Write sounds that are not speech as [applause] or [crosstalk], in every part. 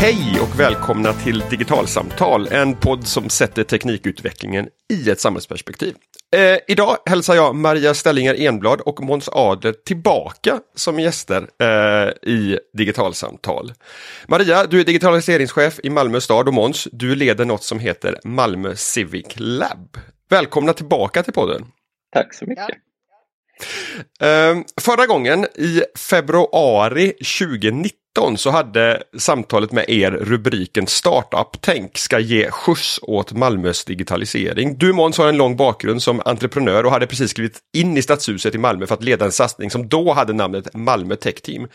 Hej och välkomna till Digitalsamtal, en podd som sätter teknikutvecklingen i ett samhällsperspektiv. Eh, idag hälsar jag Maria Stellinger Enblad och Måns Adler tillbaka som gäster eh, i Digitalsamtal. Maria, du är digitaliseringschef i Malmö stad och Måns, du leder något som heter Malmö Civic Lab. Välkomna tillbaka till podden. Tack så mycket. Eh, förra gången i februari 2019 så hade samtalet med er rubriken Startup-tänk ska ge skjuts åt Malmös digitalisering. Du Måns har en lång bakgrund som entreprenör och hade precis skrivit in i Stadshuset i Malmö för att leda en satsning som då hade namnet Malmö Tech Team.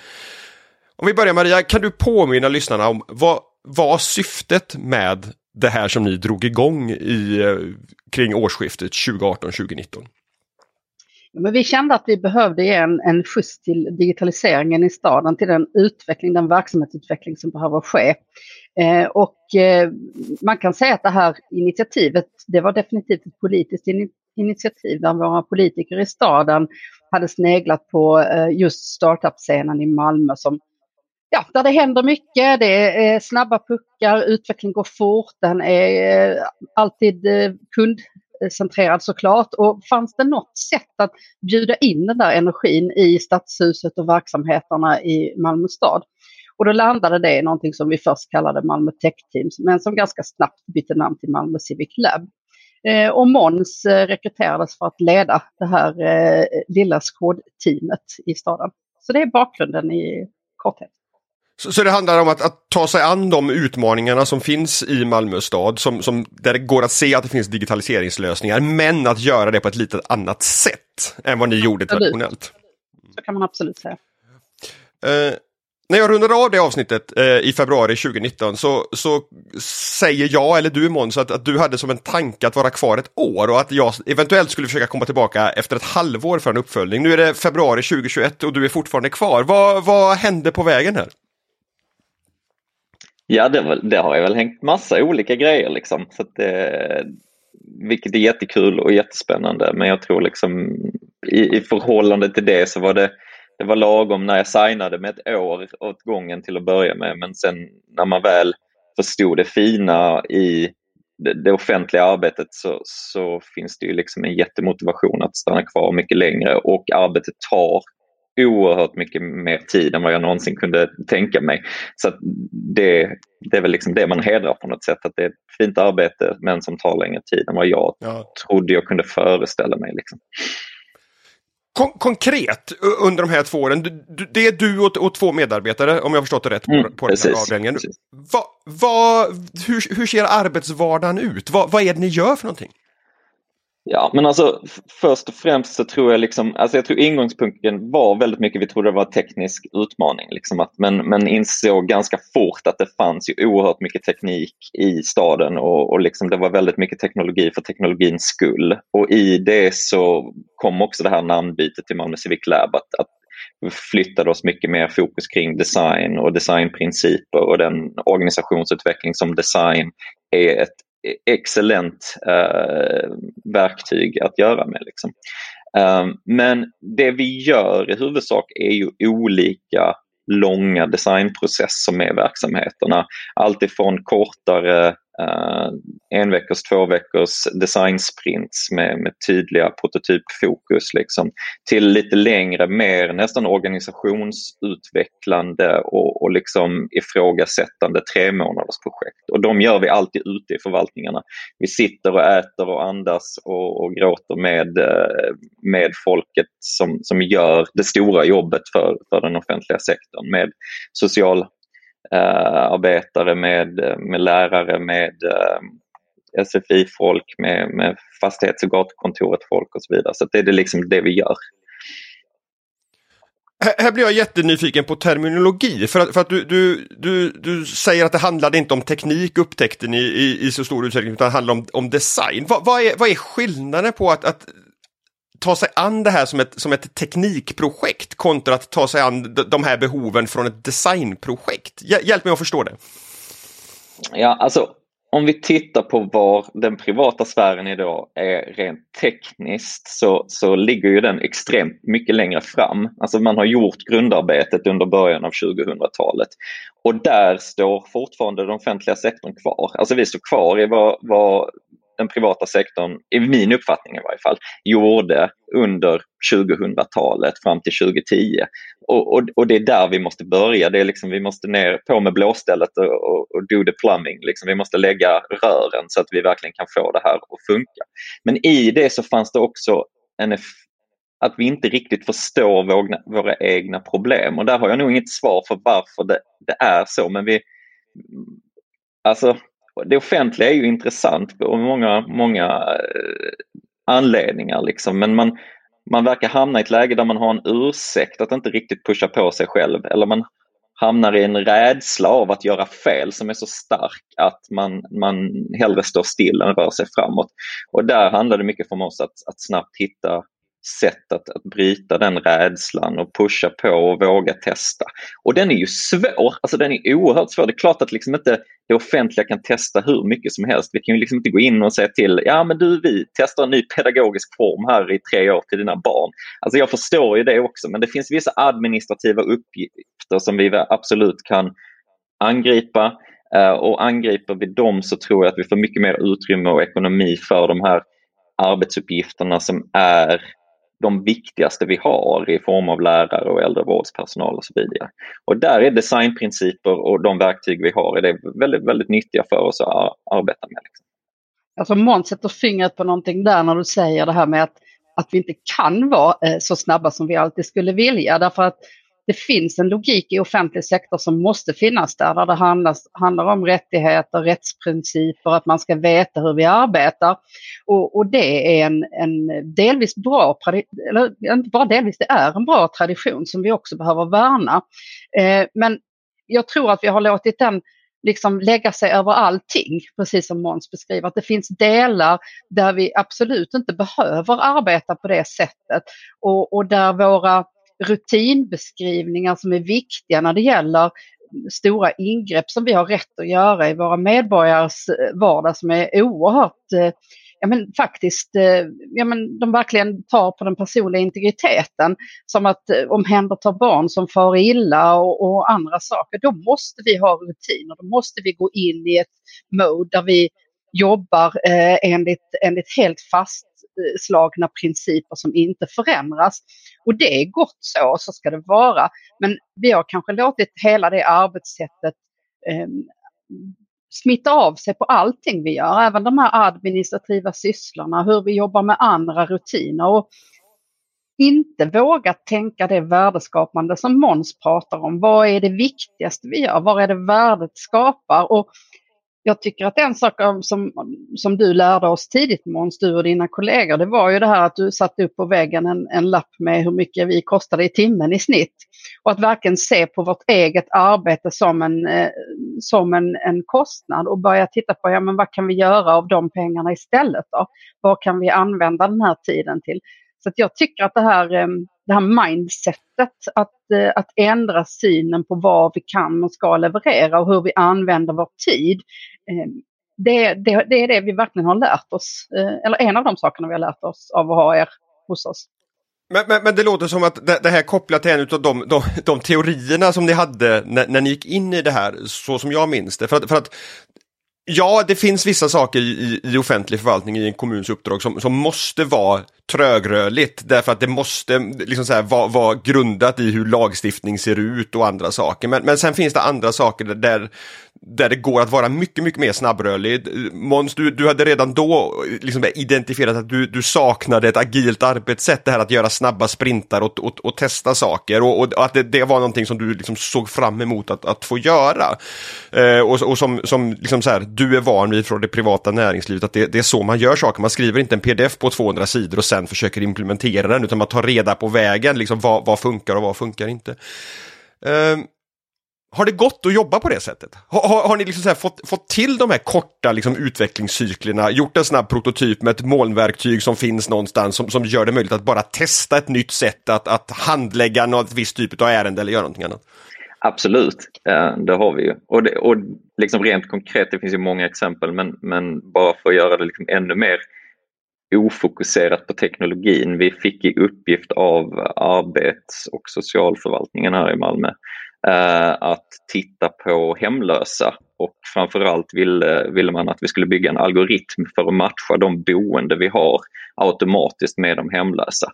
Om vi börjar Maria, kan du påminna lyssnarna om vad var syftet med det här som ni drog igång i, eh, kring årsskiftet 2018-2019? Men vi kände att vi behövde ge en, en skjuts till digitaliseringen i staden, till den utveckling, den verksamhetsutveckling som behöver ske. Eh, och eh, man kan säga att det här initiativet, det var definitivt ett politiskt in initiativ där våra politiker i staden hade sneglat på eh, just startup-scenen i Malmö som Ja, där det händer mycket, det är eh, snabba puckar, utveckling går fort, den är eh, alltid eh, kund Eh, centrerad såklart. Och fanns det något sätt att bjuda in den där energin i stadshuset och verksamheterna i Malmö stad? Och då landade det i någonting som vi först kallade Malmö Tech Teams, men som ganska snabbt bytte namn till Malmö Civic Lab. Eh, och Måns eh, rekryterades för att leda det här eh, lilla skådteamet i staden. Så det är bakgrunden i korthet. Så, så, det handlar om att, att, ta sig an de utmaningarna som finns i Malmö stad, som, som, där det går att se att det finns digitaliseringslösningar, men att göra det på ett lite annat sätt än vad ni gjorde absolut. traditionellt. Så kan man absolut säga. Eh, när jag rundade av det avsnittet eh, i februari 2019 så, så säger jag, eller du Måns, att, att du hade som en tanke att vara kvar ett år och att jag eventuellt skulle försöka komma tillbaka efter ett halvår för en uppföljning. Nu är det februari 2021 och du är fortfarande kvar. Vad, vad hände på vägen här? Ja, det, det, har jag väl hängt massa olika grejer liksom. Så att det, vilket är jättekul och jättespännande. Men jag tror liksom i, i förhållande till det så var det, det var lagom när jag signade med ett år åt gången till att börja med. Men sen när man väl förstod det fina i det, det offentliga arbetet så, så finns det ju liksom en jättemotivation att stanna kvar mycket längre och arbetet tar oerhört mycket mer tid än vad jag någonsin kunde tänka mig. Så det, det är väl liksom det man hedrar på något sätt, att det är ett fint arbete men som tar längre tid än vad jag ja. trodde jag kunde föreställa mig. Liksom. Kon konkret under de här två åren, det är du och, och två medarbetare om jag förstått det rätt på, mm, på den här avdelningen. Va, va, hur, hur ser arbetsvardagen ut? Va, vad är det ni gör för någonting? Ja, men alltså först och främst så tror jag liksom, alltså jag tror ingångspunkten var väldigt mycket, vi trodde det var en teknisk utmaning, liksom att, men, men insåg ganska fort att det fanns ju oerhört mycket teknik i staden och, och liksom det var väldigt mycket teknologi för teknologins skull. Och i det så kom också det här namnbytet till Malmö Civic Lab, att, att vi flyttade oss mycket mer fokus kring design och designprinciper och den organisationsutveckling som design är ett excellent eh, verktyg att göra med. Liksom. Eh, men det vi gör i huvudsak är ju olika långa designprocesser med verksamheterna. Alltifrån kortare Uh, en veckors, två veckors designsprints med, med tydliga prototypfokus liksom, till lite längre, mer nästan organisationsutvecklande och, och liksom ifrågasättande tre månaders projekt. Och de gör vi alltid ute i förvaltningarna. Vi sitter och äter och andas och, och gråter med, eh, med folket som, som gör det stora jobbet för, för den offentliga sektorn med social Eh, arbetare, med, med lärare, med eh, SFI-folk, med, med fastighets och gatukontoret-folk och så vidare. Så det är det liksom det vi gör. Här blir jag jättenyfiken på terminologi. För att, för att du, du, du, du säger att det handlade inte om teknik, upptäckte ni i, i så stor utsträckning, utan det handlade om, om design. Vad, vad, är, vad är skillnaden på att, att ta sig an det här som ett, som ett teknikprojekt kontra att ta sig an de här behoven från ett designprojekt? Hjälp mig att förstå det. Ja, alltså om vi tittar på var den privata sfären idag är rent tekniskt så, så ligger ju den extremt mycket längre fram. Alltså man har gjort grundarbetet under början av 2000-talet och där står fortfarande den offentliga sektorn kvar. Alltså vi står kvar i vad, vad den privata sektorn, i min uppfattning i varje fall, gjorde under 2000-talet fram till 2010. Och, och, och, det är där vi måste börja. Det är liksom, vi måste ner på med blåstället och, och, och do the plumbing. Liksom, vi måste lägga rören så att vi verkligen kan få det här att funka. Men i det så fanns det också en att vi inte riktigt förstår våra, våra egna problem. Och där har jag nog inget svar för varför det, det är så. Men vi, alltså, det offentliga är ju intressant av många, många eh, anledningar. Liksom. Men man, man verkar hamna i ett läge där man har en ursäkt att inte riktigt pusha på sig själv. Eller man hamnar i en rädsla av att göra fel som är så stark att man, man hellre står still än rör sig framåt. Och där handlar det mycket för oss att, att snabbt hitta sätt att, att bryta den rädslan och pusha på och våga testa. Och den är ju svår, alltså den är oerhört svår. Det är klart att liksom inte det offentliga kan testa hur mycket som helst. Vi kan ju liksom inte gå in och säga till, ja men du vi testar en ny pedagogisk form här i tre år till dina barn. Alltså jag förstår ju det också men det finns vissa administrativa uppgifter som vi absolut kan angripa eh, och angriper vi dem så tror jag att vi får mycket mer utrymme och ekonomi för de här arbetsuppgifterna som är de viktigaste vi har i form av lärare och äldrevårdspersonal och så vidare. Och där är designprinciper och de verktyg vi har är det väldigt, väldigt nyttiga för oss att arbeta med. Liksom. Alltså Måns sätter fingret på någonting där när du säger det här med att, att vi inte kan vara eh, så snabba som vi alltid skulle vilja. Därför att det finns en logik i offentlig sektor som måste finnas där, där det handlar, handlar om rättigheter, rättsprinciper, att man ska veta hur vi arbetar. Och, och det är en, en delvis bra, eller inte bara delvis, det är en bra tradition som vi också behöver värna. Eh, men jag tror att vi har låtit den liksom lägga sig över allting, precis som Måns beskriver. Att det finns delar där vi absolut inte behöver arbeta på det sättet och, och där våra rutinbeskrivningar som är viktiga när det gäller stora ingrepp som vi har rätt att göra i våra medborgares eh, vardag som är oerhört eh, ja, men faktiskt, eh, ja, men de verkligen tar på den personliga integriteten. Som att eh, omhänderta barn som far illa och, och, andra saker. Då måste vi ha rutiner, då måste vi gå in i ett mode där vi jobbar eh, enligt, enligt helt fastslagna principer som inte förändras. Och det är gott så, så ska det vara. Men vi har kanske låtit hela det arbetssättet eh, smitta av sig på allting vi gör, även de här administrativa sysslorna, hur vi jobbar med andra rutiner. Och inte våga tänka det värdeskapande som Måns pratar om. Vad är det viktigaste vi gör? Vad är det värdet skapar? Och jag tycker att en sak som, som du lärde oss tidigt Måns, du och dina kollegor, det var ju det här att du satte upp på väggen en, en lapp med hur mycket vi kostade i timmen i snitt. Och att verkligen se på vårt eget arbete som en, eh, som en, en kostnad och börja titta på ja, men vad kan vi göra av de pengarna istället. Då? Vad kan vi använda den här tiden till? Så jag tycker att det här, ehm, det här mindsetet, att, eh, att ändra synen på vad vi kan och ska leverera och hur vi använder vår tid. Ehm, det, det, det är det vi verkligen har lärt oss, eh, eller en av de sakerna vi har lärt oss av att ha er hos oss. Men, men, men, det låter som att det, det här kopplat till en av de, de, de teorierna som ni hade när, när, ni gick in i det här, så som jag minns det. För att, för att Ja, det finns vissa saker i, i offentlig förvaltning i en kommuns uppdrag som, som måste vara trögrörligt därför att det måste liksom så här, vara, vara grundat i hur lagstiftning ser ut och andra saker. Men, men sen finns det andra saker där, där det går att vara mycket, mycket mer snabbrörlig. Måns, du, du hade redan då liksom identifierat att du, du saknade ett agilt arbetssätt, det här att göra snabba sprintar och, och, och testa saker och, och att det, det, var någonting som du liksom såg fram emot att, att få göra. Eh, och, och som, som liksom så här, du är van vid från det privata näringslivet att det, det, är så man gör saker. Man skriver inte en pdf på 200 sidor och sen försöker implementera den utan man tar reda på vägen, liksom vad, vad funkar och vad funkar inte. Eh, har det gått att jobba på det sättet? Har, har, har ni liksom fått, fått till de här korta liksom, utvecklingscyklerna, gjort en snabb prototyp med ett molnverktyg som finns någonstans som, som gör det möjligt att bara testa ett nytt sätt att, att handlägga något visst typ av ärende eller göra någonting annat? Absolut, eh, det har vi ju. Och, det, och liksom rent konkret, det finns ju många exempel, men, men bara för att göra det liksom ännu mer ofokuserat på teknologin. Vi fick i uppgift av arbets och socialförvaltningen här i Malmö eh, att titta på hemlösa och framförallt ville, ville man att vi skulle bygga en algoritm för att matcha de boende vi har automatiskt med de hemlösa.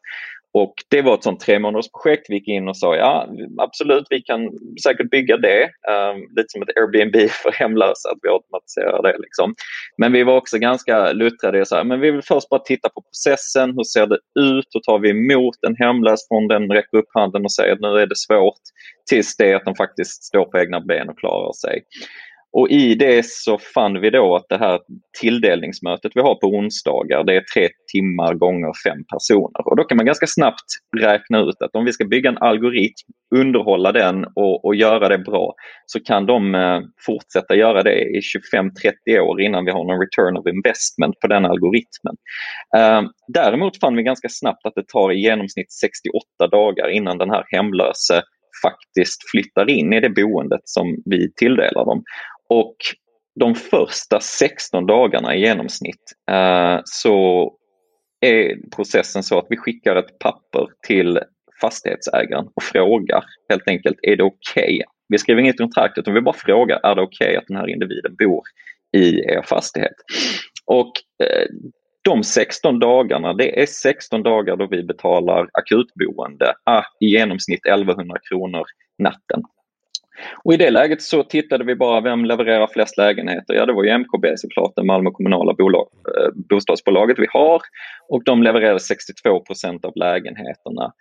Och det var ett sånt tre månaders projekt. Vi gick in och sa ja absolut vi kan säkert bygga det. Um, lite som ett Airbnb för hemlösa att vi automatiserar det. Liksom. Men vi var också ganska luttrade och sa men vi vill först bara titta på processen. Hur ser det ut? Hur tar vi emot en hemlös från den räcker upp handen och säger att nu är det svårt tills det att de faktiskt står på egna ben och klarar sig. Och i det så fann vi då att det här tilldelningsmötet vi har på onsdagar, det är tre timmar gånger fem personer. Och då kan man ganska snabbt räkna ut att om vi ska bygga en algoritm, underhålla den och, och göra det bra, så kan de eh, fortsätta göra det i 25-30 år innan vi har någon return of investment på den algoritmen. Eh, däremot fann vi ganska snabbt att det tar i genomsnitt 68 dagar innan den här hemlöse faktiskt flyttar in i det boendet som vi tilldelar dem. Och de första 16 dagarna i genomsnitt eh, så är processen så att vi skickar ett papper till fastighetsägaren och frågar helt enkelt, är det okej? Okay? Vi skriver inget kontrakt utan vi bara frågar, är det okej okay att den här individen bor i er fastighet? Och eh, de 16 dagarna, det är 16 dagar då vi betalar akutboende, ah, i genomsnitt 1100 kronor natten. Och I det läget så tittade vi bara vem levererar flest lägenheter? Ja, det var ju MKB såklart, det Malmö kommunala bolag, eh, bostadsbolaget vi har och de levererade 62 procent av lägenheterna.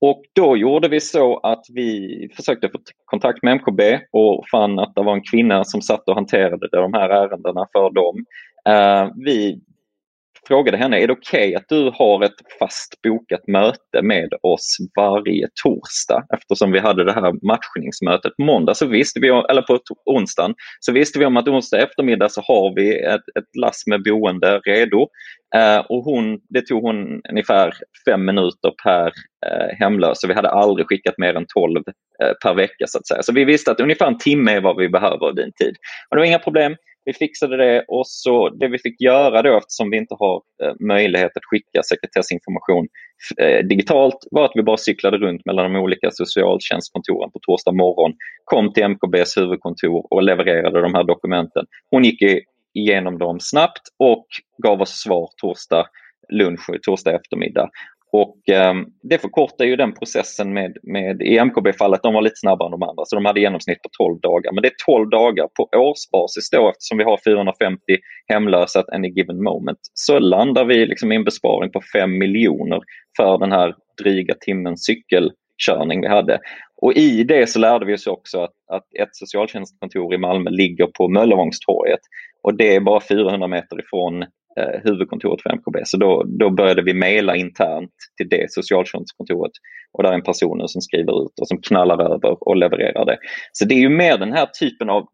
Och då gjorde vi så att vi försökte få kontakt med MKB och fann att det var en kvinna som satt och hanterade de här ärendena för dem. Eh, vi frågade henne, är det okej okay att du har ett fast bokat möte med oss varje torsdag? Eftersom vi hade det här matchningsmötet på måndag, så visste vi, eller på onsdagen, så visste vi om att onsdag eftermiddag så har vi ett, ett lass med boende redo. Eh, och hon, det tog hon ungefär fem minuter per eh, hemlös, så vi hade aldrig skickat mer än 12 eh, per vecka så att säga. Så vi visste att ungefär en timme är vad vi behöver i din tid. Och det var inga problem. Vi fixade det och så det vi fick göra då eftersom vi inte har eh, möjlighet att skicka sekretessinformation eh, digitalt var att vi bara cyklade runt mellan de olika socialtjänstkontoren på torsdag morgon, kom till MKBs huvudkontor och levererade de här dokumenten. Hon gick igenom dem snabbt och gav oss svar torsdag lunch och torsdag eftermiddag. Och eh, det förkortar ju den processen med, med i MKB-fallet, de var lite snabbare än de andra, så de hade genomsnitt på 12 dagar. Men det är 12 dagar på årsbasis då eftersom vi har 450 hemlösa at any given moment. Så landar vi liksom i en besparing på 5 miljoner för den här dryga timmen cykelkörning vi hade. Och i det så lärde vi oss också att, att ett socialtjänstkontor i Malmö ligger på Möllevångstorget och det är bara 400 meter ifrån eh, huvudkontoret för MKB. Så då, då började vi mejla internt till det socialtjänstkontoret och där är en person som skriver ut och som knallar över och levererar det. Så det är ju mer den här typen av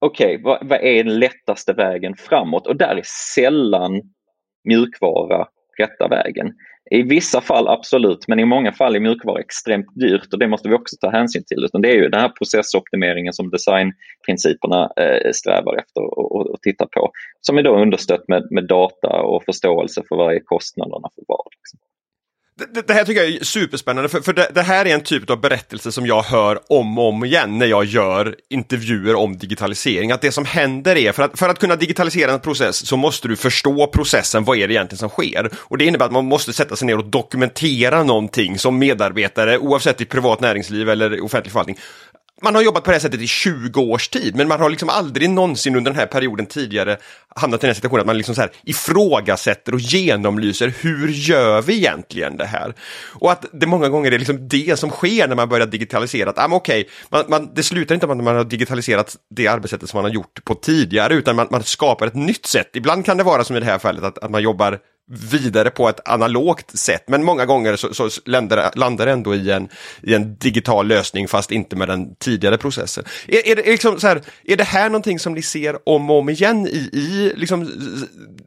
okej, okay, vad, vad, är den lättaste vägen framåt? Och där är sällan mjukvara rätta vägen. I vissa fall absolut, men i många fall är mjukvara extremt dyrt och det måste vi också ta hänsyn till. Utan det är ju den här processoptimeringen som designprinciperna eh, strävar efter och, och, titta på. Som är då understött med, med data och förståelse för vad är kostnaderna för vad. Liksom. Det, det, här tycker jag är superspännande, för, för det, det, här är en typ av berättelse som jag hör om och om igen när jag gör intervjuer om digitalisering. Att det som händer är, för att, för att kunna digitalisera en process så måste du förstå processen, vad är det egentligen som sker? Och det innebär att man måste sätta sig ner och dokumentera någonting som medarbetare, oavsett i privat näringsliv eller offentlig förvaltning, man har jobbat på det här sättet i 20 års tid, men man har liksom aldrig någonsin under den här perioden tidigare hamnat i den här situationen att man liksom så här ifrågasätter och genomlyser hur gör vi egentligen det här? Och att det många gånger är liksom det som sker när man börjar digitalisera. Att, ah, okej, man, man, det slutar inte med att man har digitaliserat det arbetssättet som man har gjort på tidigare, utan man, man skapar ett nytt sätt. Ibland kan det vara som i det här fallet, att, att man jobbar vidare på ett analogt sätt. Men många gånger så, så landar, landar det ändå i en, i en digital lösning fast inte med den tidigare processen. Är, är, det, liksom så här, är det här någonting som ni ser om och om igen i, i liksom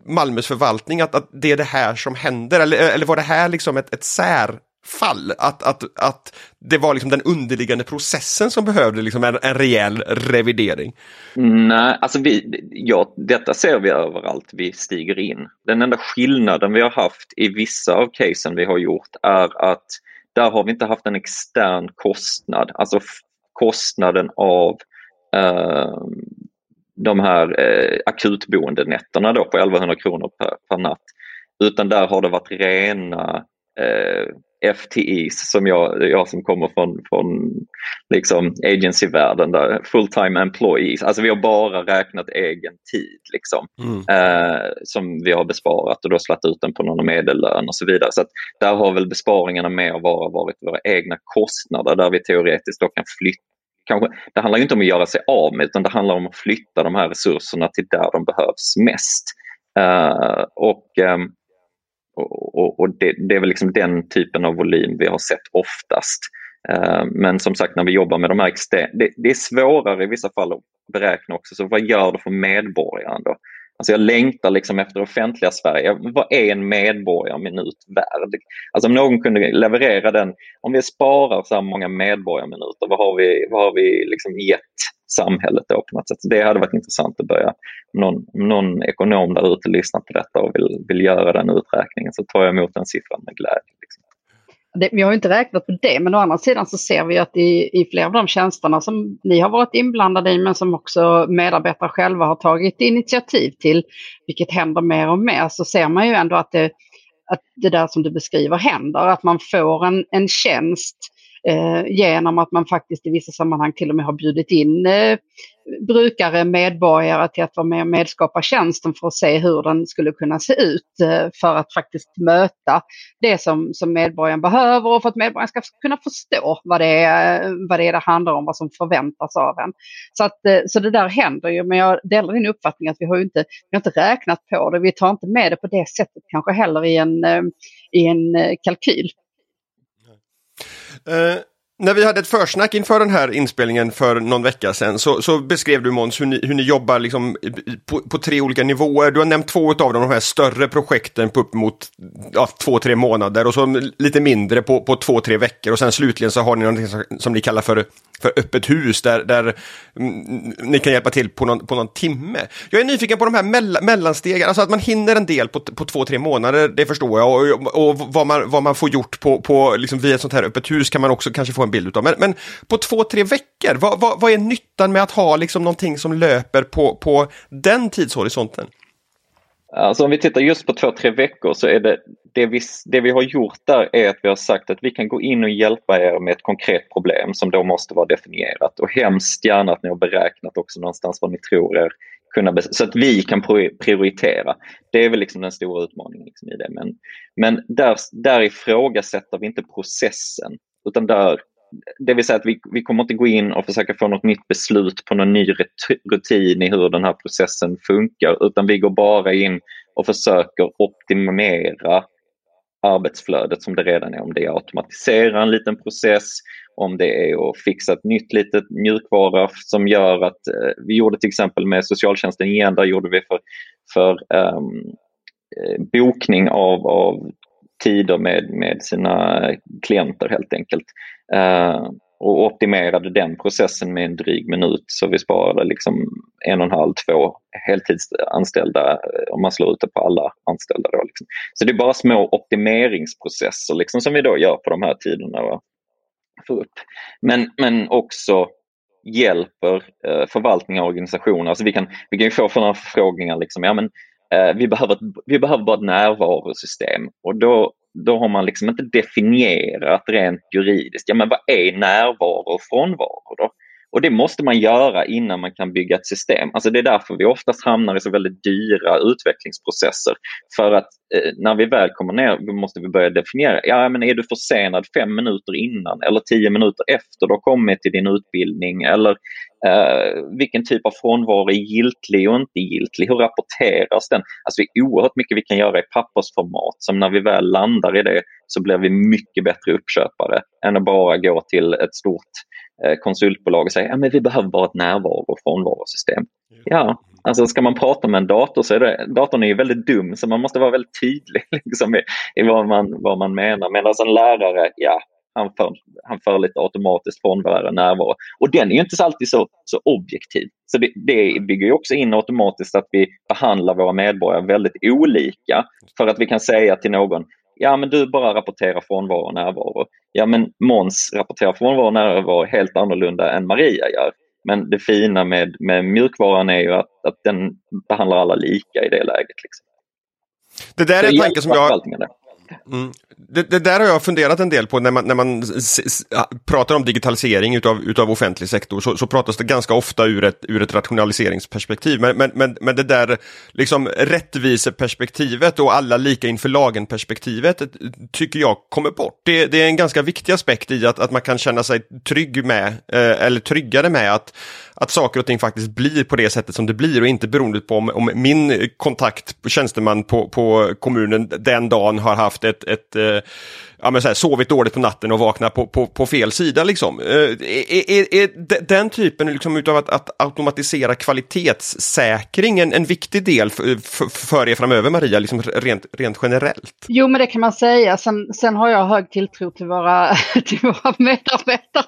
Malmös förvaltning? Att, att det är det här som händer? Eller, eller var det här liksom ett, ett sär fall? Att, att, att det var liksom den underliggande processen som behövde liksom en, en rejäl revidering? Nej, alltså vi, ja, detta ser vi överallt vi stiger in. Den enda skillnaden vi har haft i vissa av casen vi har gjort är att där har vi inte haft en extern kostnad, alltså kostnaden av eh, de här eh, akutboendenätterna då på 1100 kronor per, per natt. Utan där har det varit rena eh, FTEs som jag, jag som kommer från, från liksom agencyvärlden, där full time employees. Alltså vi har bara räknat egen tid liksom, mm. eh, som vi har besparat och då slagit ut den på någon medellön och så vidare. Så där har väl besparingarna mer bara varit våra egna kostnader där vi teoretiskt då kan flytta Kanske, det handlar inte om att göra sig av med utan det handlar om att flytta de här resurserna till där de behövs mest. Uh, och um, och, och det, det, är väl liksom den typen av volym vi har sett oftast. Eh, men som sagt när vi jobbar med de här externa, det, det, är svårare i vissa fall att beräkna också, så vad gör det för medborgaren då? Alltså jag längtar liksom efter offentliga Sverige. Vad är en medborgarminut värd? Alltså om någon kunde leverera den, om vi sparar så här många medborgarminuter, vad har vi, vad har vi liksom gett samhället då på något sätt? Det hade varit intressant att börja, om någon, om någon ekonom där ute lyssnar på detta och vill, vill göra den uträkningen så tar jag emot den siffran med glädje. Det, vi har inte räknat på det, men å andra sidan så ser vi att i, i flera av de tjänsterna som ni har varit inblandade i, men som också medarbetare själva har tagit initiativ till, vilket händer mer och mer, så ser man ju ändå att det, att det där som du beskriver händer, att man får en, en tjänst eh, Eh, genom att man faktiskt i vissa sammanhang till och med har bjudit in eh, brukare, medborgare till att vara med och medskapa tjänsten för att se hur den skulle kunna se ut eh, för att faktiskt möta det som, som medborgaren behöver och för att medborgaren ska kunna förstå vad det, är, vad det är det handlar om, vad som förväntas av en. Så, att, eh, så det där händer ju, men jag delar din uppfattning att vi har inte, vi har inte räknat på det, vi tar inte med det på det sättet kanske heller i en, eh, i en eh, kalkyl. Uh när vi hade ett försnack inför den här inspelningen för någon vecka sedan så, så beskrev du Måns hur ni, hur ni jobbar liksom på, på, tre olika nivåer. Du har nämnt två av de här större projekten på upp mot ja, två, tre månader och så lite mindre på, på två, tre veckor och sen slutligen så har ni något som, som ni kallar för för öppet hus där, där mm, ni kan hjälpa till på någon, på någon timme. Jag är nyfiken på de här mell mellanstegen, alltså att man hinner en del på, på två, tre månader, det förstår jag. Och, och vad, man, vad man får gjort på, på liksom via ett sånt här öppet hus kan man också kanske få en bild utav. Men, men på två, tre veckor, vad, vad, vad är nyttan med att ha liksom någonting som löper på, på den tidshorisonten? Alltså om vi tittar just på två, tre veckor så är det, det vi, det vi har gjort där är att vi har sagt att vi kan gå in och hjälpa er med ett konkret problem som då måste vara definierat och hemskt gärna att ni har beräknat också någonstans vad ni tror er kunna, så att vi kan prioritera. Det är väl liksom den stora utmaningen liksom i det. Men, men där, där ifrågasätter vi inte processen utan där det vill säga att vi, vi kommer inte gå in och försöka få något nytt beslut på någon ny rutin i hur den här processen funkar utan vi går bara in och försöker optimera arbetsflödet som det redan är. Om det är att automatisera en liten process, om det är att fixa ett nytt litet mjukvara som gör att eh, vi gjorde till exempel med socialtjänsten igen, där gjorde vi för, för um, bokning av, av tider med, med sina klienter helt enkelt. Uh, och optimerade den processen med en dryg minut så vi sparade liksom en och en halv, två heltidsanställda eh, om man slår ut det på alla anställda. Då, liksom. Så det är bara små optimeringsprocesser liksom, som vi då gör på de här tiderna. Va? Upp. Men, men också hjälper eh, förvaltningar och organisationer. Alltså vi, kan, vi kan ju få förfrågningar, liksom, ja, men, Eh, vi, behöver, vi behöver bara ett närvarosystem och då då har man liksom inte definierat rent juridiskt, ja men vad är närvaro och frånvaro då? Och det måste man göra innan man kan bygga ett system. Alltså det är därför vi oftast hamnar i så väldigt dyra utvecklingsprocesser. För att eh, när vi väl kommer ner måste vi börja definiera, ja men är du försenad fem minuter innan eller tio minuter efter du har kommit till din utbildning eller eh, vilken typ av frånvaro är giltig och inte giltig? Hur rapporteras den? Alltså det är oerhört mycket vi kan göra i pappersformat som när vi väl landar i det så blir vi mycket bättre uppköpare än att bara gå till ett stort konsultbolag och säger att ja, vi behöver bara ett närvaro och frånvarosystem. Ja, Alltså ska man prata med en dator så är det, datorn är ju väldigt dum så man måste vara väldigt tydlig [laughs] liksom, i, i vad, man, vad man menar. Medan en lärare, ja, han för, han för lite automatiskt frånvaro närvaro. Och den är ju inte alltid så, så objektiv. Så det, det bygger också in automatiskt att vi behandlar våra medborgare väldigt olika. För att vi kan säga till någon, ja men du bara rapporterar frånvaro och närvaro. Ja men Måns rapporterar frånvaro och närvaro helt annorlunda än Maria gör. Men det fina med, med mjukvaran är ju att, att den behandlar alla lika i det läget. Liksom. Det där är en tanke som jag... Mm. Det, det, där har jag funderat en del på när man, när man pratar om digitalisering utav, utav offentlig sektor så, så pratas det ganska ofta ur ett, ur ett rationaliseringsperspektiv. Men, men, men, men det där liksom rättviseperspektivet och alla lika inför lagen-perspektivet eh, tycker jag kommer bort. Det, det, är en ganska viktig aspekt i att, att man kan känna sig trygg med, eh, eller tryggare med att att saker och ting faktiskt blir på det sättet som det blir och inte beroende på om, om min kontakt, tjänsteman på, på kommunen den dagen har haft ett, ett eh, ja, men så här, sovit dåligt på natten och vaknat på, på, på fel sida. Liksom. Eh, är, är, är den typen liksom, utav att, att automatisera kvalitetssäkring en, en viktig del för, för, för er framöver, Maria, liksom rent, rent generellt? Jo, men det kan man säga. Sen, sen har jag hög tilltro till våra, [laughs] till våra medarbetare.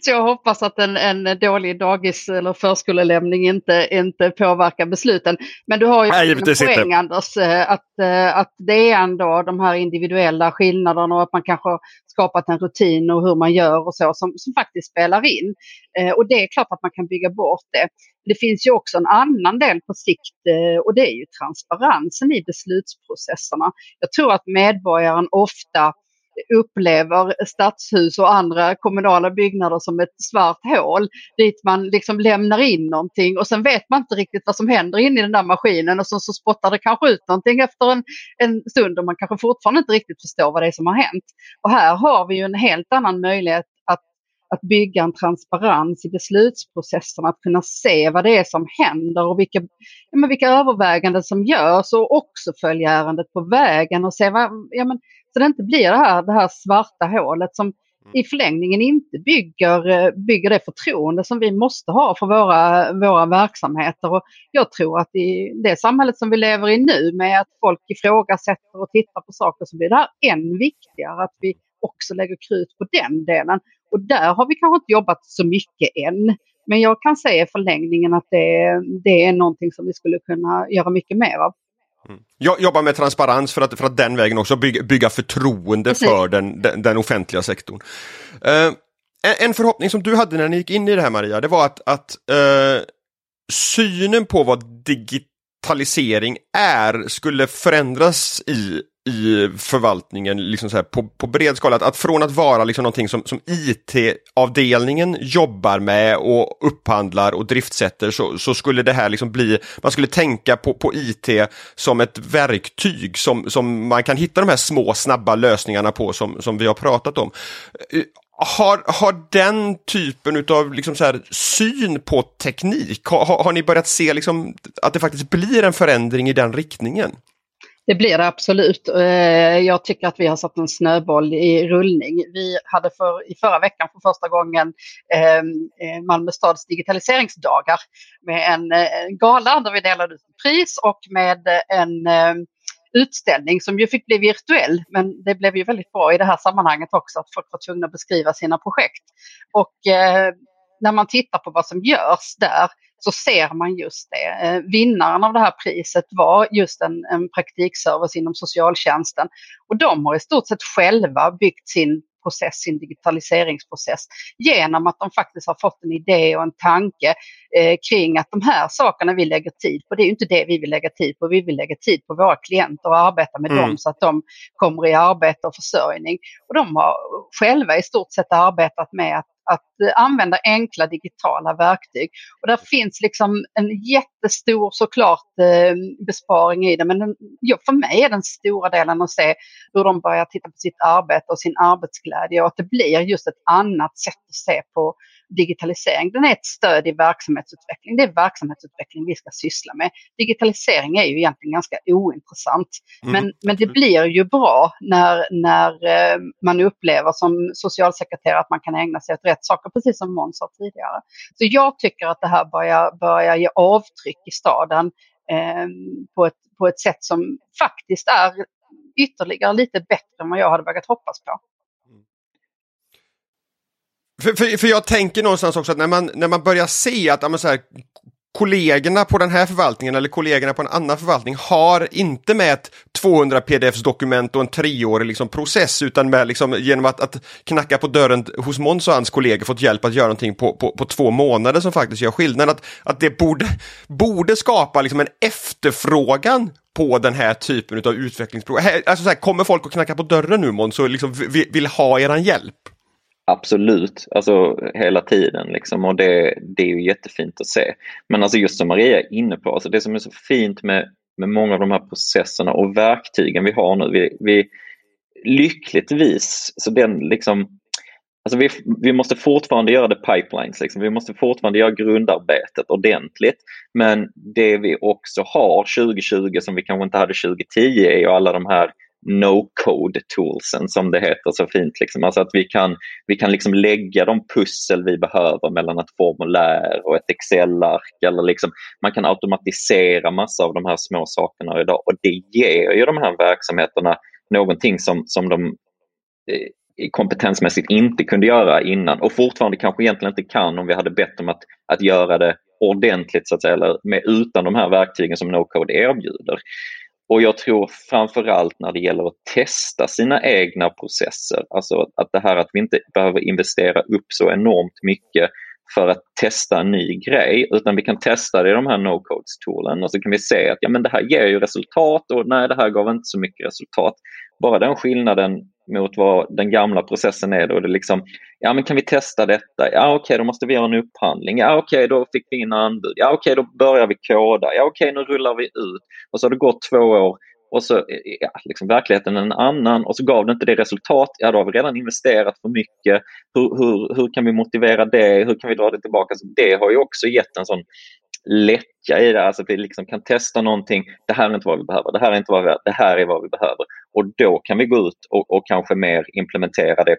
Så jag hoppas att en, en dålig dagis eller förskolelämning inte, inte påverkar besluten. Men du har ju Nej, en poäng, Anders, eh, att, eh, att det är ändå de här individuella skillnaderna och att man kanske har skapat en rutin och hur man gör och så som, som faktiskt spelar in. Eh, och det är klart att man kan bygga bort det. Det finns ju också en annan del på sikt eh, och det är ju transparensen i beslutsprocesserna. Jag tror att medborgaren ofta upplever stadshus och andra kommunala byggnader som ett svart hål dit man liksom lämnar in någonting och sen vet man inte riktigt vad som händer inne i den där maskinen och så, så spottar det kanske ut någonting efter en, en stund och man kanske fortfarande inte riktigt förstår vad det är som har hänt. Och här har vi ju en helt annan möjlighet att, bygga en transparens i beslutsprocessen, att kunna se vad det är som händer och vilka, ja, men vilka överväganden som görs och också följa ärendet på vägen och se vad, ja, men, så det inte blir det här, det här svarta hålet som mm. i förlängningen inte bygger, eh, bygger det förtroende som vi måste ha för våra, våra verksamheter. Och jag tror att i det samhället som vi lever i nu med att folk ifrågasätter och tittar på saker så blir det här än viktigare att vi också lägger krut på den delen. Och där har vi kanske inte jobbat så mycket än. Men jag kan säga i förlängningen att det, det är någonting som vi skulle kunna göra mycket mer av. Mm. Jag jobbar med transparens för att, för att den vägen också bygga, bygga förtroende Precis. för den, den, den, offentliga sektorn. Uh, en förhoppning som du hade när ni gick in i det här Maria, det var att, att uh, synen på vad digitalisering är skulle förändras i i förvaltningen liksom så här, på, på bred skala. Att, att från att vara liksom någonting som, som IT-avdelningen jobbar med och upphandlar och driftsätter så, så skulle det här liksom bli, man skulle tänka på, på IT som ett verktyg som, som man kan hitta de här små snabba lösningarna på som, som vi har pratat om. Eh, har, har den typen av liksom så här, syn på teknik, har, har ni börjat se liksom att det faktiskt blir en förändring i den riktningen? Det blir det absolut. Eh, jag tycker att vi har satt en snöboll i rullning. Vi hade för, i förra veckan för första gången ehm, eh, Malmö stads digitaliseringsdagar med en, en gala där vi delade ut pris och med en eh, utställning som ju fick bli virtuell. Men det blev ju väldigt bra i det här sammanhanget också att folk var tvungna att beskriva sina projekt. Och eh, när man tittar på vad som görs där så ser man just det. Eh, vinnaren av det här priset var just en, en praktikservice inom socialtjänsten och de har i stort sett själva byggt sin process, sin digitaliseringsprocess genom att de faktiskt har fått en idé och en tanke eh, kring att de här sakerna vi lägger tid på, det är inte det vi vill lägga tid på. Vi vill lägga tid på våra klienter och arbeta med mm. dem så att de kommer i arbete och försörjning. Och de har själva i stort sett arbetat med att att använda enkla digitala verktyg. Och där finns liksom en jättestor såklart eh, besparing i det men för mig är den stora delen att se hur de börjar titta på sitt arbete och sin arbetsglädje och att det blir just ett annat sätt att se på digitalisering. Den är ett stöd i verksamhetsutveckling. Det är verksamhetsutveckling vi ska syssla med. Digitalisering är ju egentligen ganska ointressant. Mm. Men, men det blir ju bra när, när eh, man upplever som socialsekreterare att man kan ägna sig åt rätt saker precis som Måns sa tidigare. Så jag tycker att det här börjar, börjar ge avtryck i staden eh, på, ett, på ett sätt som faktiskt är ytterligare lite bättre än vad jag hade vågat hoppas på. Mm. För, för, för jag tänker någonstans också att när man, när man börjar se att så här, kollegorna på den här förvaltningen eller kollegorna på en annan förvaltning har inte med ett 200 pdf-dokument och en treårig liksom, process utan med liksom, genom att, att knacka på dörren hos Måns och hans kollegor fått hjälp att göra någonting på, på, på två månader som faktiskt gör skillnad. Att, att det borde, borde skapa liksom, en efterfrågan på den här typen av utvecklingsprogram. Alltså, så här, kommer folk att knacka på dörren nu Måns och liksom vill, vill ha eran hjälp? Absolut, alltså hela tiden liksom och det, det är ju jättefint att se. Men alltså just som Maria är inne på, alltså det som är så fint med, med många av de här processerna och verktygen vi har nu, vi, vi lyckligtvis, så den liksom Alltså vi, vi måste fortfarande göra det pipelines, liksom. vi måste fortfarande göra grundarbetet ordentligt. Men det vi också har 2020 som vi kanske inte hade 2010 är ju alla de här no-code toolsen som det heter så fint. Liksom. Alltså att vi kan, vi kan liksom lägga de pussel vi behöver mellan ett formulär och ett Excel-ark. Eller liksom, man kan automatisera massa av de här små sakerna idag och det ger ju de här verksamheterna någonting som, som de eh, kompetensmässigt inte kunde göra innan och fortfarande kanske egentligen inte kan om vi hade bett dem att, att göra det ordentligt så att säga, eller med, utan de här verktygen som no-code erbjuder. Och jag tror framförallt när det gäller att testa sina egna processer, alltså att det här att vi inte behöver investera upp så enormt mycket för att testa en ny grej utan vi kan testa det i de här no-codes-toolen och så kan vi se att ja, men det här ger ju resultat och nej det här gav inte så mycket resultat. Bara den skillnaden mot vad den gamla processen är. Då är det liksom, ja men kan vi testa detta? Ja okej, okay, då måste vi göra en upphandling. Ja okej, okay, då fick vi in anbud. Ja okej, okay, då börjar vi koda. Ja okej, nu rullar vi ut. Och så har det gått två år och så eh, ja, liksom verkligheten är en annan och så gav det inte det resultat. Ja, då har vi redan investerat för mycket. Hur, hur, hur kan vi motivera det? Hur kan vi dra det tillbaka? Så det har ju också gett en sån lättja i det, alltså att vi liksom kan testa någonting. Det här är inte vad vi behöver, det här är inte vad vi behöver, det här är vad vi behöver. Och då kan vi gå ut och, och kanske mer implementera det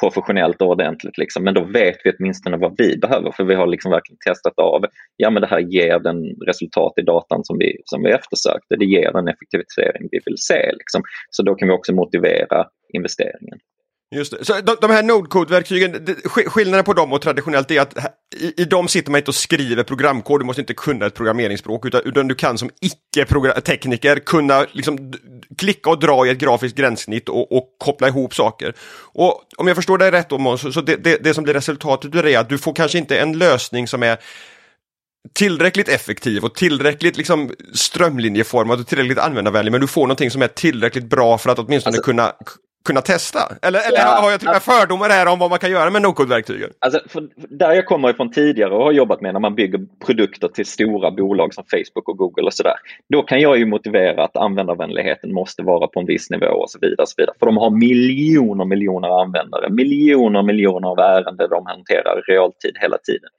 professionellt och ordentligt. Liksom. Men då vet vi åtminstone vad vi behöver för vi har liksom verkligen testat av, ja men det här ger den resultat i datan som vi, som vi eftersökte. Det ger den effektivisering vi vill se. Liksom. Så då kan vi också motivera investeringen. Just det. Så de, de här Node-Code-verktygen, skillnaden på dem och traditionellt är att i, i dem sitter man inte och skriver programkod, du måste inte kunna ett programmeringsspråk utan, utan du kan som icke-tekniker kunna liksom klicka och dra i ett grafiskt gränssnitt och, och, koppla ihop saker. Och om jag förstår dig rätt Måns, så, så det, det, det som blir resultatet är att du får kanske inte en lösning som är tillräckligt effektiv och tillräckligt liksom strömlinjeformad och tillräckligt användarvänlig men du får någonting som är tillräckligt bra för att åtminstone alltså, kunna kunna testa? Eller, eller ja, har jag till och med fördomar här om vad man kan göra med no-code-verktygen? Alltså, där jag kommer ifrån tidigare och har jobbat med när man bygger produkter till stora bolag som Facebook och Google och sådär. Då kan jag ju motivera att användarvänligheten måste vara på en viss nivå och så vidare. Och så vidare. För de har miljoner miljoner användare, miljoner miljoner av ärenden de hanterar i realtid hela tiden.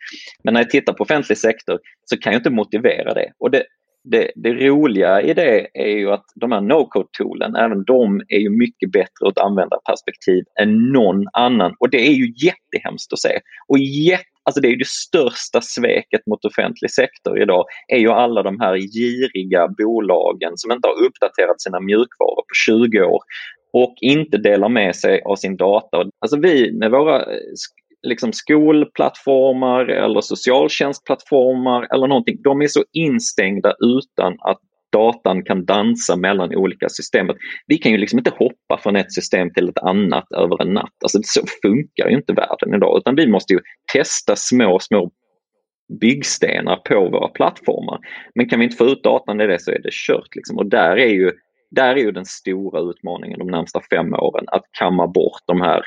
Men när jag tittar på offentlig sektor så kan jag inte motivera det. Och det, det, det, roliga i det är ju att de här no-code-toolen, även de är ju mycket bättre ur ett användarperspektiv än någon annan. Och det är ju jättehemskt att se. Och jätte, alltså det är ju det största sveket mot offentlig sektor idag, är ju alla de här giriga bolagen som inte har uppdaterat sina mjukvaror på 20 år och inte delar med sig av sin data. Alltså vi med våra liksom skolplattformar eller socialtjänstplattformar eller någonting. De är så instängda utan att datan kan dansa mellan olika system. Vi kan ju liksom inte hoppa från ett system till ett annat över en natt. Alltså så funkar ju inte världen idag utan vi måste ju testa små, små byggstenar på våra plattformar. Men kan vi inte få ut datan i det så är det kört. Liksom. Och där är, ju, där är ju den stora utmaningen de närmsta fem åren, att kamma bort de här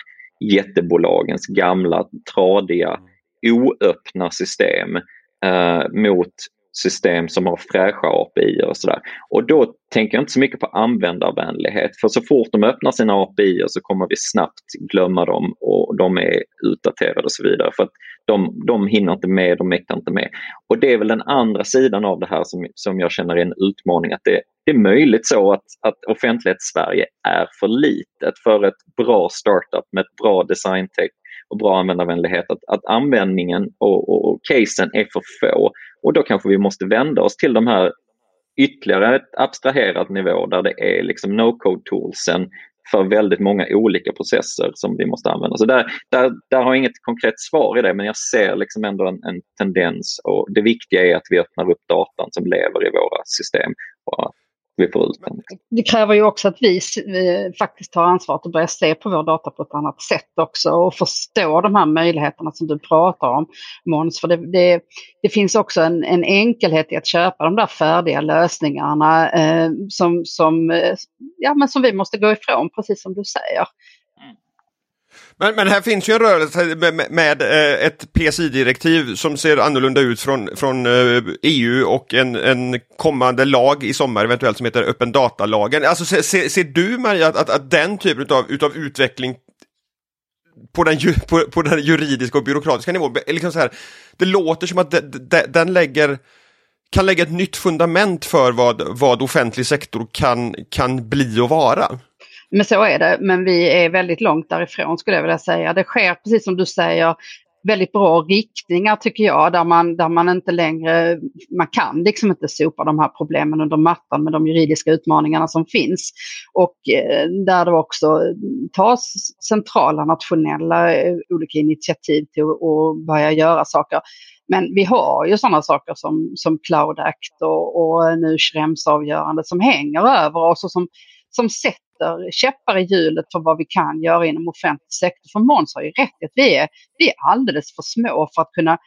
jättebolagens gamla tradiga oöppna system eh, mot system som har fräscha API och sådär. Och då tänker jag inte så mycket på användarvänlighet för så fort de öppnar sina API så kommer vi snabbt glömma dem och de är utdaterade och så vidare. För att de, de hinner inte med, de mäktar inte med. Och det är väl den andra sidan av det här som, som jag känner är en utmaning. Att det, det är möjligt så att, att offentlighets-Sverige är för litet för ett bra startup med ett bra designtech och bra användarvänlighet att, att användningen och, och, och casen är för få. Och då kanske vi måste vända oss till de här ytterligare ett abstraherad nivå där det är liksom no-code toolsen för väldigt många olika processer som vi måste använda. Så där, där, där har jag inget konkret svar i det men jag ser liksom ändå en, en tendens och det viktiga är att vi öppnar upp datan som lever i våra system och att vi får ut den. Liksom. Det kräver ju också att vi faktiskt tar ansvaret och börjar se på vår data på ett annat sätt också och förstå de här möjligheterna som du pratar om Måns. För det, det, det, finns också en, en, enkelhet i att köpa de där färdiga lösningarna eh, som, som, eh, ja, men som vi måste gå ifrån, precis som du säger. Men, men här finns ju en rörelse med, med, med eh, ett PSI-direktiv som ser annorlunda ut från, från eh, EU och en, en kommande lag i sommar eventuellt som heter öppen datalagen. Alltså ser, ser, ser du Maria att, att, att, den typen av utav utveckling på den, på, på den juridiska och byråkratiska nivån, liksom så här, det låter som att de, de, den lägger kan lägga ett nytt fundament för vad, vad offentlig sektor kan, kan bli och vara. Men så är det, men vi är väldigt långt därifrån skulle jag vilja säga. Det sker precis som du säger väldigt bra riktningar tycker jag där man, där man inte längre, man kan liksom inte sopa de här problemen under mattan med de juridiska utmaningarna som finns. Och eh, där det också tas centrala nationella eh, olika initiativ till att börja göra saker. Men vi har ju sådana saker som, som Cloud Act och, och nu Schrems avgörande som hänger över oss och som, som sätter sätter käppar i hjulet för vad vi kan göra inom offentlig sektor. För Måns har ju rätt i att vi är, vi är alldeles för små för att kunna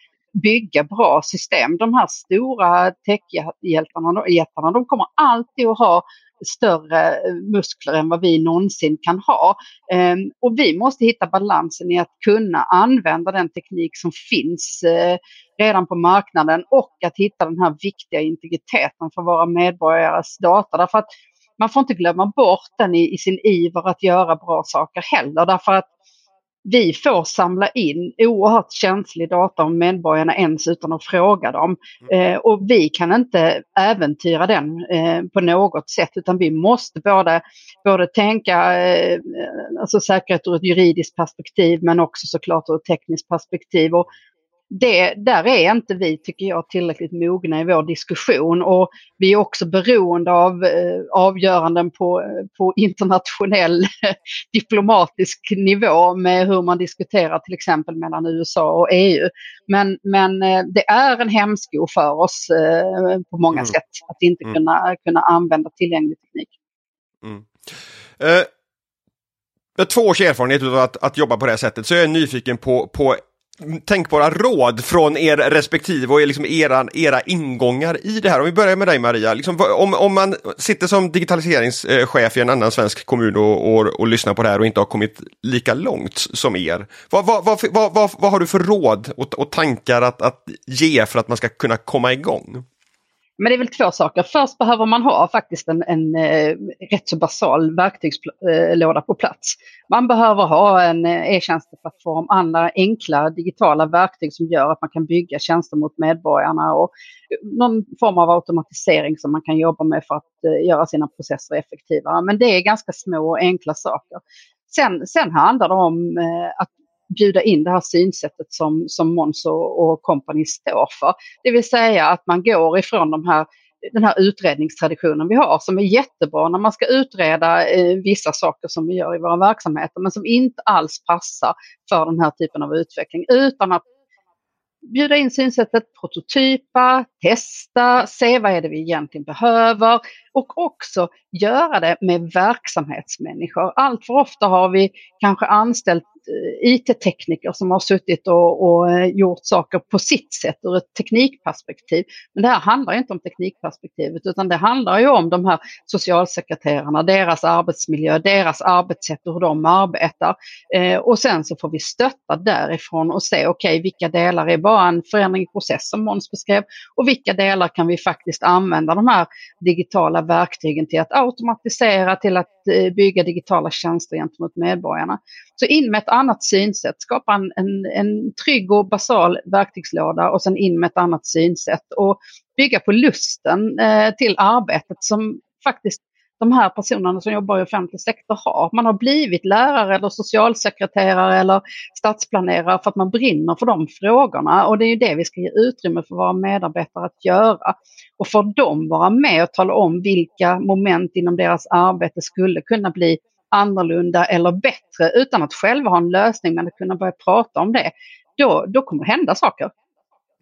bygga bra system. De här stora techjättarna de kommer alltid att ha större eh, muskler än vad vi någonsin kan ha. Ehm, och vi måste hitta balansen i att kunna använda den teknik som finns eh, redan på marknaden och att hitta den här viktiga integriteten för våra medborgares data. Därför att man får inte glömma bort den i, i sin iver att göra bra saker heller. Därför att vi får samla in oerhört känslig data om medborgarna ens utan att fråga dem. Mm. Eh, och vi kan inte äventyra den eh, på något sätt utan vi måste både, både tänka eh, alltså säkerhet ur ett juridiskt perspektiv men också såklart ur ett tekniskt perspektiv. Och det, där är inte vi, tycker jag, tillräckligt mogna i vår diskussion och vi är också beroende av eh, avgöranden på, på internationell [laughs] diplomatisk nivå med hur man diskuterar till exempel mellan USA och EU. Men, men eh, det är en hämsko för oss eh, på många mm. sätt att inte mm. kunna, kunna använda tillgänglig teknik. Mm. Uh, med två års erfarenhet av att, att jobba på det här sättet så är jag nyfiken på, på tänkbara råd från er respektive och liksom era, era ingångar i det här. Om vi börjar med dig Maria, liksom, om, om man sitter som digitaliseringschef i en annan svensk kommun och, och, och lyssnar på det här och inte har kommit lika långt som er. Vad, vad, vad, vad, vad har du för råd och, och tankar att, att ge för att man ska kunna komma igång? Men det är väl två saker. Först behöver man ha faktiskt en, en eh, rätt så basal verktygslåda eh, på plats. Man behöver ha en eh, e-tjänsteplattform, andra enkla digitala verktyg som gör att man kan bygga tjänster mot medborgarna och någon form av automatisering som man kan jobba med för att eh, göra sina processer effektivare. Men det är ganska små och enkla saker. Sen, sen handlar det om eh, att bjuda in det här synsättet som, som Måns och, kompani står för. Det vill säga att man går ifrån de här den här utredningstraditionen vi har som är jättebra när man ska utreda eh, vissa saker som vi gör i våra verksamheter men som inte alls passar för den här typen av utveckling utan att bjuda in synsättet, prototypa, testa, se vad är det vi egentligen behöver och också göra det med verksamhetsmänniskor. Allt för ofta har vi kanske anställt eh, IT-tekniker som har suttit och, och, eh, gjort saker på sitt sätt ur ett teknikperspektiv. Men det här handlar inte om teknikperspektivet utan det handlar ju om de här socialsekreterarna, deras arbetsmiljö, deras arbetssätt och hur de arbetar. Eh, och sen så får vi stötta därifrån och se okej okay, vilka delar är bara en förändring i process som Måns beskrev och vilka delar kan vi faktiskt använda de här digitala verktygen till att automatisera, till att eh, bygga digitala tjänster gentemot medborgarna. Så in med ett annat synsätt, skapa en, en, en trygg och basal verktygslåda och sen in med ett annat synsätt och bygga på lusten eh, till arbetet som faktiskt de här personerna som jobbar i offentlig sektor har. Man har blivit lärare eller socialsekreterare eller stadsplanerare för att man brinner för de frågorna och det är ju det vi ska ge utrymme för våra medarbetare att göra. Och för dem vara med och tala om vilka moment inom deras arbete skulle kunna bli annorlunda eller bättre utan att själva ha en lösning men att kunna börja prata om det. Då, då kommer det hända saker.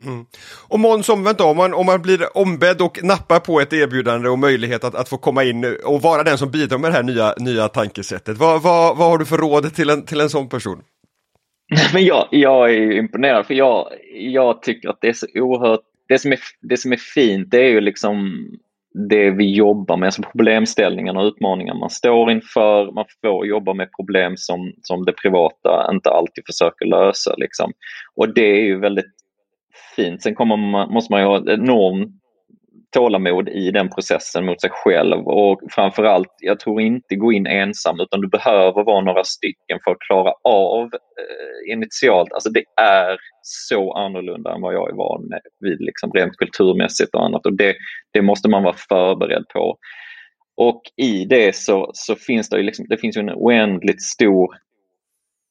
Mm. Och Måns omvänt då, om man, om man blir ombedd och nappar på ett erbjudande och möjlighet att, att få komma in och vara den som bidrar med det här nya, nya tankesättet. Vad, vad, vad har du för råd till en, till en sån person? [laughs] Men jag, jag är imponerad för jag, jag tycker att det är så oerhört, det som är, det som är fint det är ju liksom det vi jobbar med, alltså problemställningarna och utmaningar man står inför. Man får jobba med problem som, som det privata inte alltid försöker lösa. Liksom. Och det är ju väldigt fint. Sen kommer man, måste man ju ha ett enormt tålamod i den processen mot sig själv och framförallt, jag tror inte gå in ensam utan du behöver vara några stycken för att klara av eh, initialt. Alltså det är så annorlunda än vad jag är van med vid liksom rent kulturmässigt och annat och det, det måste man vara förberedd på. Och i det så, så finns det ju liksom, det finns ju en oändligt stor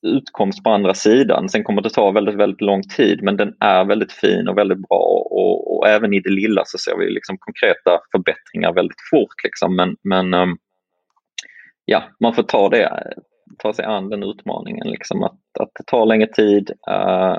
utkomst på andra sidan. Sen kommer det ta väldigt, väldigt lång tid men den är väldigt fin och väldigt bra och, och även i det lilla så ser vi liksom konkreta förbättringar väldigt fort. Liksom. Men, men ehm, ja, man får ta det, ta sig an den utmaningen. Liksom. Att, att det tar längre tid uh,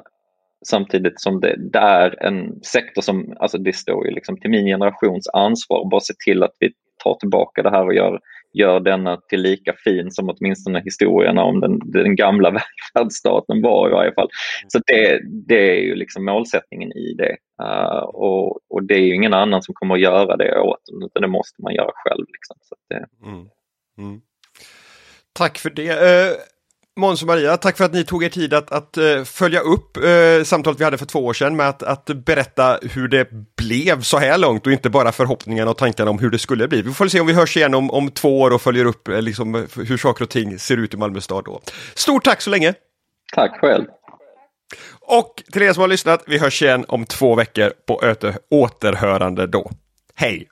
samtidigt som det, det, är en sektor som, alltså det står ju liksom till min generations ansvar, bara se till att vi tar tillbaka det här och gör gör denna till lika fin som åtminstone historierna om den, den gamla [laughs] välfärdsstaten var i varje fall. Så det, det är ju liksom målsättningen i det. Uh, och, och, det är ju ingen annan som kommer att göra det åt en, utan det måste man göra själv. Liksom. Så det... Mm. Mm. Tack för det. Måns och Maria, tack för att ni tog er tid att, att uh, följa upp uh, samtalet vi hade för två år sedan med att, att berätta hur det blev så här långt och inte bara förhoppningarna och tankarna om hur det skulle bli. Vi får se om vi hörs igen om, om två år och följer upp uh, liksom, hur saker och ting ser ut i Malmö stad då. Stort tack så länge! Tack själv! Och till er som har lyssnat, vi hörs igen om två veckor på återhörande då. Hej!